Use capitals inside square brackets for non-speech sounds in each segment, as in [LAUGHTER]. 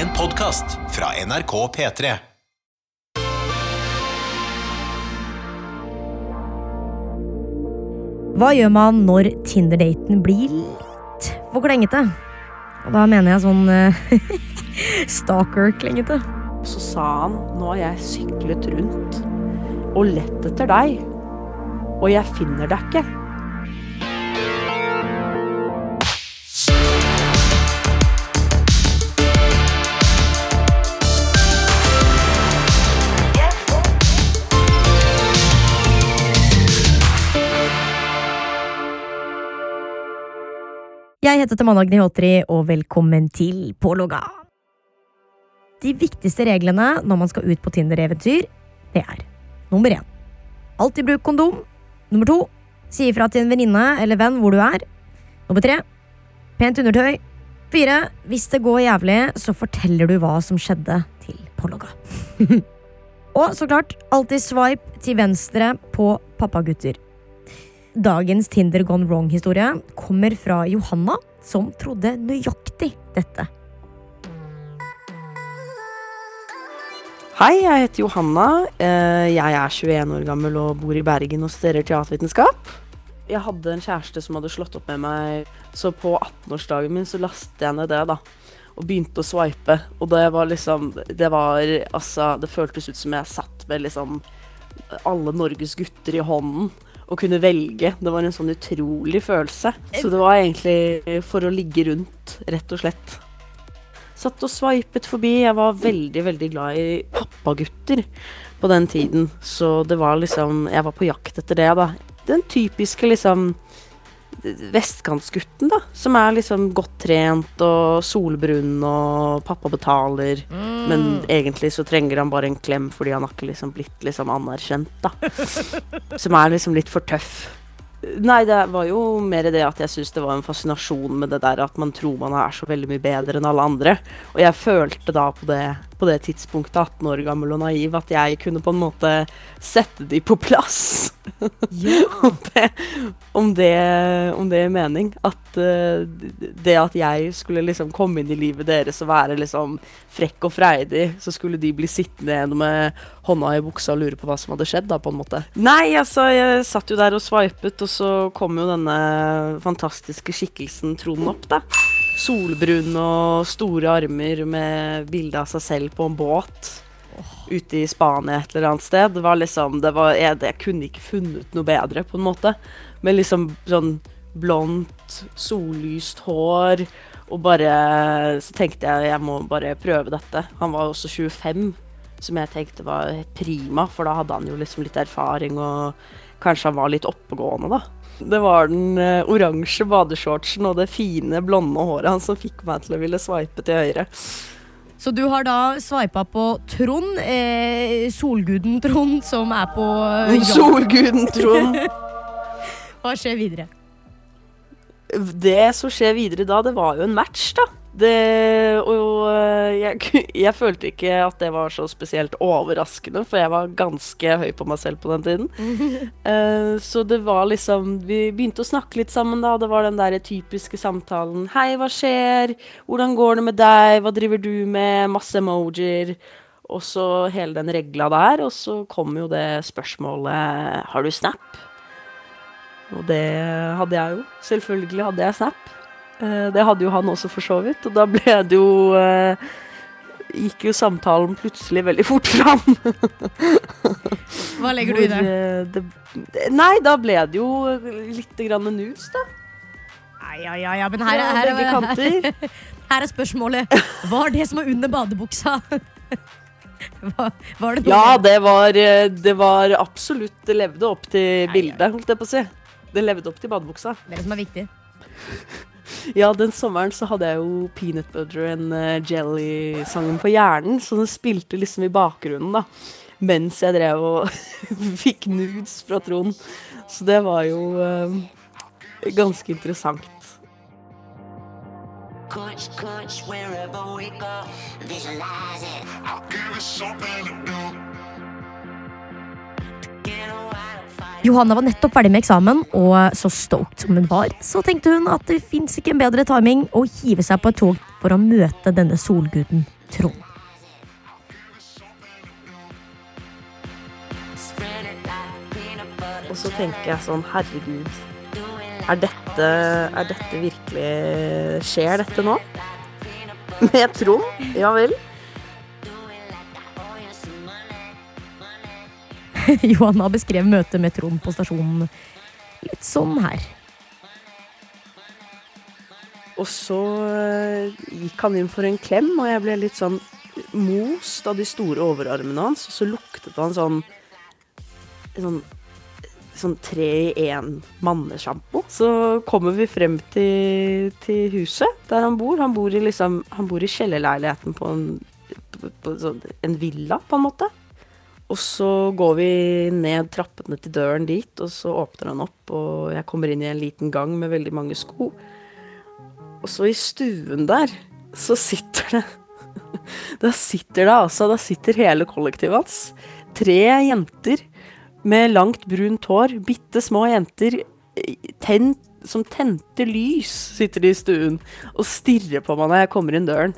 En podkast fra NRK P3. Hva gjør man når Tinder-daten blir litt for klengete? Og da mener jeg sånn eh, [LAUGHS] stalker-klengete. Så sa han, nå har jeg syklet rundt og lett etter deg, og jeg finner deg ikke. Jeg heter Tamanna Gnihotri, og velkommen til Pålogga. De viktigste reglene når man skal ut på Tinder-eventyr, det er nummer én. Alltid bruk kondom. Nummer to. Si ifra til en venninne eller venn hvor du er. Nummer tre. Pent undertøy. Fire. Hvis det går jævlig, så forteller du hva som skjedde til Pålogga. [LAUGHS] og så klart, alltid swipe til venstre på pappagutter. Dagens Tinder gone wrong-historie kommer fra Johanna, som trodde nøyaktig dette. Hei, jeg heter Johanna. Eh, Jeg er 21 år gammel og bor i Bergen og studerer teatervitenskap. Jeg hadde en kjæreste som hadde slått opp med meg, så på 18-årsdagen min så lastet jeg ned det, da. Og begynte å swipe. Og det var liksom Det var altså Det føltes ut som jeg satt med liksom alle Norges gutter i hånden og kunne velge. Det var en sånn utrolig følelse. Så det var egentlig for å ligge rundt, rett og slett. Satt og swipet forbi. Jeg var veldig, veldig glad i pappagutter på den tiden. Så det var liksom Jeg var på jakt etter det, da. Den typiske liksom vestkantsgutten, da. Som er liksom godt trent og solbrun og pappa betaler. Men egentlig så trenger han bare en klem fordi han har ikke liksom blitt liksom anerkjent, da. [LAUGHS] Som er liksom litt for tøff. Nei, det var jo mer det at jeg syns det var en fascinasjon med det der at man tror man er så veldig mye bedre enn alle andre. Og jeg følte da på det, på det tidspunktet, 18 år gammel og naiv, at jeg kunne på en måte sette de på plass. [LAUGHS] om, det, om, det, om det er mening. At uh, det at jeg skulle liksom komme inn i livet deres og være liksom frekk og freidig, så skulle de bli sittende igjen med hånda i buksa og lure på hva som hadde skjedd, da, på en måte. Nei, altså, jeg satt jo der og swipet, og så kom jo denne fantastiske skikkelsen Trond opp, da. Solbrun og store armer med bilde av seg selv på en båt ute i Spania et eller annet sted. Det var liksom det var, jeg, jeg kunne ikke funnet noe bedre, på en måte. Med liksom sånn blondt, sollyst hår. Og bare Så tenkte jeg jeg må bare prøve dette. Han var også 25, som jeg tenkte var prima, for da hadde han jo liksom litt erfaring, og kanskje han var litt oppegående, da. Det var den eh, oransje badeshortsen og det fine, blonde håret hans som fikk meg til å ville sveipe til høyre. Så du har da sveipa på Trond, eh, solguden Trond, som er på eh, jobb. Solguden Trond. [LAUGHS] Hva skjer videre? Det som skjer videre da, det var jo en match, da. Det, og øh, jeg, jeg følte ikke at det var så spesielt overraskende, for jeg var ganske høy på meg selv på den tiden. [LAUGHS] Eh, så det var liksom Vi begynte å snakke litt sammen, da. Det var den der typiske samtalen. 'Hei, hva skjer? Hvordan går det med deg? Hva driver du med?' Masse emojier. Og så hele den regla der. Og så kom jo det spørsmålet 'Har du Snap?' Og det hadde jeg jo. Selvfølgelig hadde jeg Snap. Eh, Det hadde jo han også, for så vidt. Og da ble det jo eh, Gikk jo samtalen plutselig veldig fort fram. [LAUGHS] Hva legger du i det? Eh, det? Nei, da ble det jo litt grann nus, da. Ja, ja, ja, men her, ja, er- her, begge er- [LAUGHS] her er spørsmålet. Hva er det som er under badebuksa? [LAUGHS] Var, var det Ja, det var, det var absolutt Det levde opp til bildet, holdt jeg på å si. Det levde opp til badebuksa. Det er det som er viktig. [LAUGHS] Ja, den sommeren så hadde jeg jo Peanut Butter and eh, Jelly-sangen på hjernen, så den spilte liksom i bakgrunnen, da. Mens jeg drev og [LAUGHS] fikk nudes fra Trond. Så det var jo eh, ganske interessant. Coach, coach, wherever we go, visualize it. I'll give you something to do. Johanna var nettopp ferdig med eksamen, og så stoked som hun var, så tenkte hun at det fins ikke en bedre timing å hive seg på et tog for å møte denne solguden Trond. Og så tenker jeg sånn, herregud. Er dette, er dette virkelig Skjer dette nå? [LAUGHS] Med Trond? Ja vel. [LAUGHS] Johanna beskrev møtet med Trond på stasjonen litt sånn her. Og så eh, gikk han inn for en klem, og jeg ble litt sånn most av de store overarmene hans. Og så luktet han sånn sånn, sånn tre i én mannesjampo. Så kommer vi frem til, til huset der han bor. Han bor i, liksom, i kjellerleiligheten på en, på, på, sånn, en villa, på en måte. Og så går vi ned trappene til døren dit, og så åpner han opp, og jeg kommer inn i en liten gang med veldig mange sko. Og så i stuen der, så sitter det [LAUGHS] Da sitter det altså, da sitter hele kollektivet hans. Tre jenter med langt brunt hår, bitte små jenter tent, som tente lys, sitter de i stuen og stirrer på meg når jeg kommer inn døren.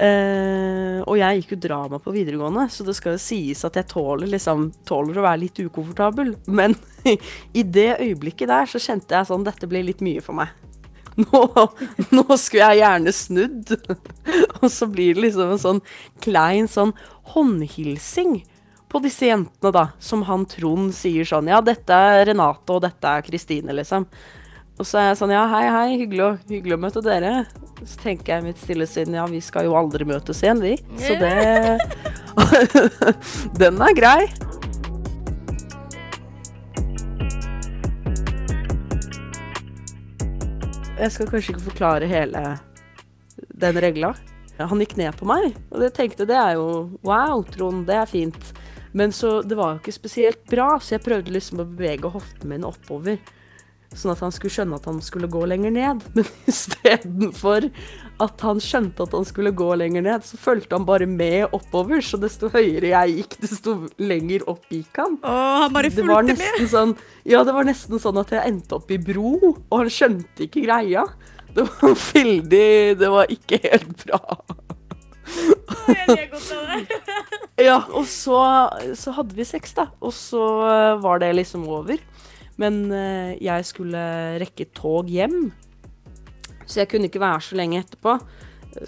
Eh, og jeg gikk jo drama på videregående, så det skal jo sies at jeg tåler, liksom, tåler å være litt ukomfortabel. Men [LAUGHS] i det øyeblikket der så kjente jeg sånn Dette blir litt mye for meg. [LAUGHS] Nå, nå skulle jeg gjerne snudd. [LAUGHS] Og så blir det liksom en sånn klein sånn håndhilsing på disse jentene, da. Som han Trond sier sånn Ja, dette er Renate, og dette er Kristine, liksom. Og så er jeg sånn Ja, hei, hei, hyggelig hyggelig å møte dere. Så tenker jeg i mitt stille sinn Ja, vi skal jo aldri møtes igjen, vi. Så det [LAUGHS] Den er grei. Jeg skal kanskje ikke forklare hele den regla. Han gikk ned på meg, og jeg tenkte det er jo Wow, Trond, det er fint. Men så, det var jo ikke spesielt bra, så jeg prøvde liksom å bevege hoftene mine oppover. Sånn at han skulle skjønne at han skulle gå lenger ned. [LAUGHS] Men istedenfor at han skjønte at han skulle gå lenger ned, så fulgte han bare med oppover. Så desto høyere jeg gikk, desto lenger opp gikk han. Åh, han bare fulgte med? sånn Ja, det var nesten sånn at jeg endte opp i bro, og han skjønte ikke greia. Det var veldig Det var ikke helt bra. Ja, og så, så hadde vi sex, da. Og så eh, var det liksom over. Men eh, jeg skulle rekke tog hjem, så jeg kunne ikke være så lenge etterpå.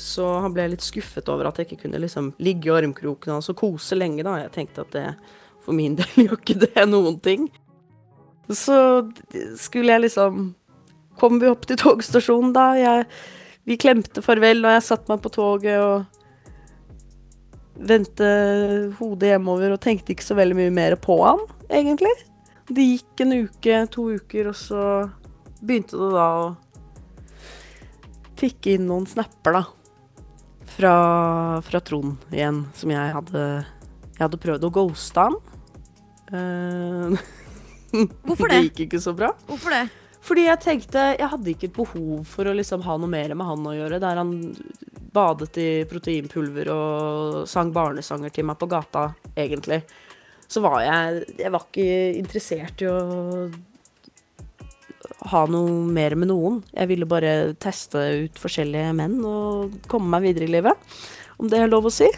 Så han ble litt skuffet over at jeg ikke kunne liksom ligge i armkroken hans og kose lenge. da. Jeg tenkte at det for min [LAUGHS] del gjør ikke det noen ting. Så skulle jeg liksom Kom vi opp til togstasjonen, da. Jeg, vi klemte farvel, og jeg satte meg på toget og vendte hodet hjemover og tenkte ikke så veldig mye mer på han, egentlig. Det gikk en uke, to uker, og så begynte det da å tikke inn noen snapper, da. Fra, fra Trond igjen, som jeg hadde Jeg hadde prøvd å ghoste han. Uh, Hvorfor [LAUGHS] det det? gikk ikke så bra. Hvorfor det? Fordi jeg tenkte Jeg hadde ikke et behov for å liksom ha noe mer med han å gjøre. Der han badet i proteinpulver og sang barnesanger til meg på gata, egentlig. Så var jeg Jeg var ikke interessert i å ha noe mer med noen. Jeg ville bare teste ut forskjellige menn og komme meg videre i livet. Om det er lov å si.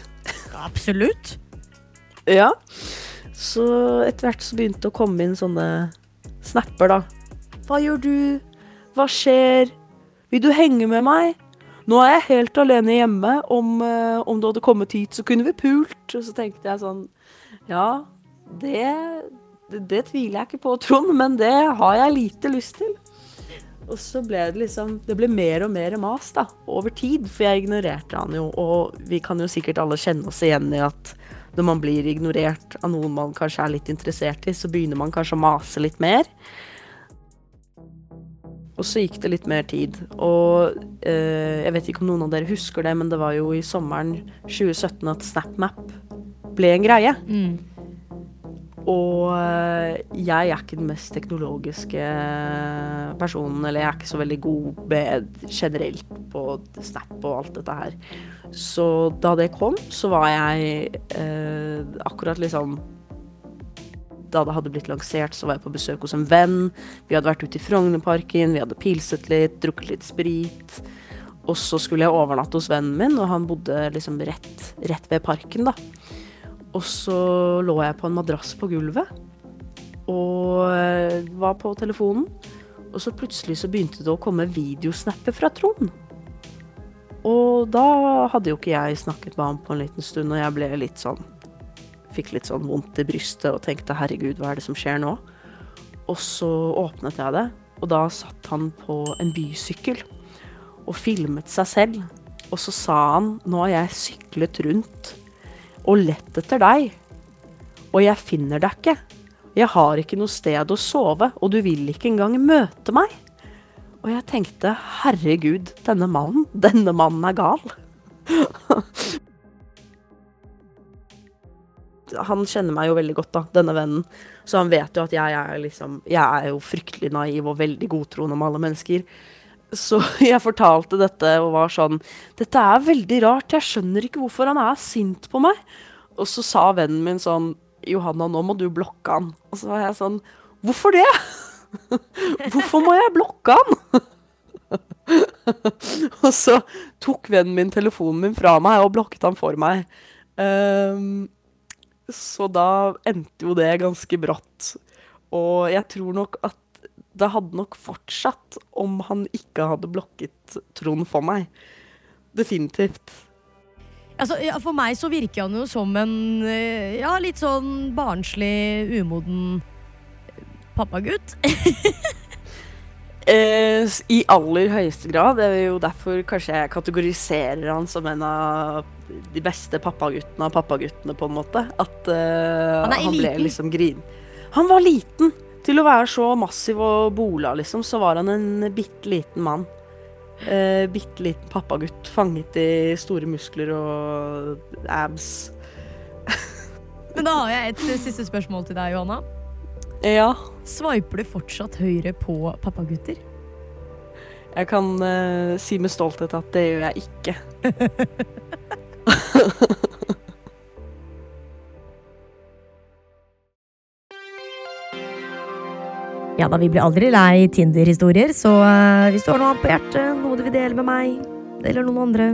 Absolutt. Ja. Så etter hvert så begynte det å komme inn sånne snapper, da. Hva gjør du? Hva skjer? Vil du henge med meg? Nå er jeg helt alene hjemme. Om, eh, om du hadde kommet hit, så kunne vi pult. Og så tenkte jeg sånn Ja, det, det, det tviler jeg ikke på, Trond, men det har jeg lite lyst til. Og så ble det liksom Det ble mer og mer mas, da. Over tid. For jeg ignorerte han jo, og vi kan jo sikkert alle kjenne oss igjen i at når man blir ignorert av noen man kanskje er litt interessert i, så begynner man kanskje å mase litt mer. Og så gikk det litt mer tid. Og eh, jeg vet ikke om noen av dere husker det, men det var jo i sommeren 2017 at SnapMap ble en greie. Mm. Og eh, jeg er ikke den mest teknologiske personen, eller jeg er ikke så veldig god med generelt på Snap og alt dette her. Så da det kom, så var jeg eh, akkurat liksom da det hadde blitt lansert, så var jeg på besøk hos en venn. Vi hadde vært ute i Frognerparken, vi hadde pilset litt, drukket litt sprit. Og så skulle jeg overnatte hos vennen min, og han bodde liksom rett, rett ved parken, da. Og så lå jeg på en madrass på gulvet og eh, var på telefonen. Og så plutselig så begynte det å komme videosnapper fra Trond. Og da hadde jo ikke jeg snakket med ham på en liten stund, og jeg ble litt sånn Fikk litt sånn vondt i brystet og tenkte herregud, hva er det som skjer nå? Og så åpnet jeg det, og da satt han på en bysykkel og filmet seg selv. Og så sa han nå har jeg syklet rundt og lett etter deg, og jeg finner deg ikke. Jeg har ikke noe sted å sove, og du vil ikke engang møte meg. Og jeg tenkte herregud, denne mannen, denne mannen er gal. [LAUGHS] han kjenner meg jo veldig godt, da, denne vennen. Så han vet jo at jeg er liksom Jeg er jo fryktelig naiv og veldig godtroende med alle mennesker. Så [LAUGHS] jeg fortalte dette og var sånn Dette er veldig rart, jeg skjønner ikke hvorfor han er sint på meg. Og så sa vennen min sånn Johanna, nå må du blokke han. Og så var jeg sånn Hvorfor det? [LAUGHS] Hvorfor må jeg blokke han? [LAUGHS] og så tok vennen min telefonen min fra meg og blokket han for meg. Um, så da endte jo det ganske brått. Og jeg tror nok at det hadde nok fortsatt om han ikke hadde blokket Trond for meg. Definitivt. Altså, ja, for meg så virker han jo som en eh, ja, litt sånn barnslig, umoden pappagutt. Eh, I aller høyeste grad. Det er jo derfor kanskje jeg kategoriserer han som en av de beste pappaguttene av pappaguttene, på en måte. At eh, Han han ble liksom grin. Han var liten. Til å være så massiv og bola, liksom, så var han en bitte liten mann. Eh, bitte liten pappagutt fanget i store muskler og abs. [LAUGHS] Men da har jeg et siste spørsmål til deg, Johanna. Ja. Sveiper du fortsatt høyre på pappagutter? Jeg kan eh, si med stolthet at det gjør jeg ikke. [LAUGHS] Ja da, vi blir aldri lei Tinder-historier, så eh, hvis du har noe annet på hjertet, noe du vil dele med meg eller noen andre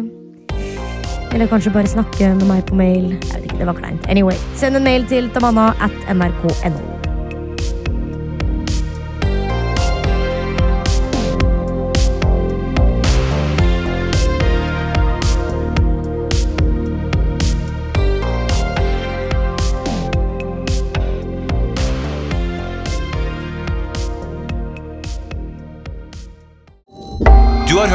Eller kanskje bare snakke med meg på mail. Jeg vet ikke, det var kleint. Anyway, send en mail til tamanna at nrk.no.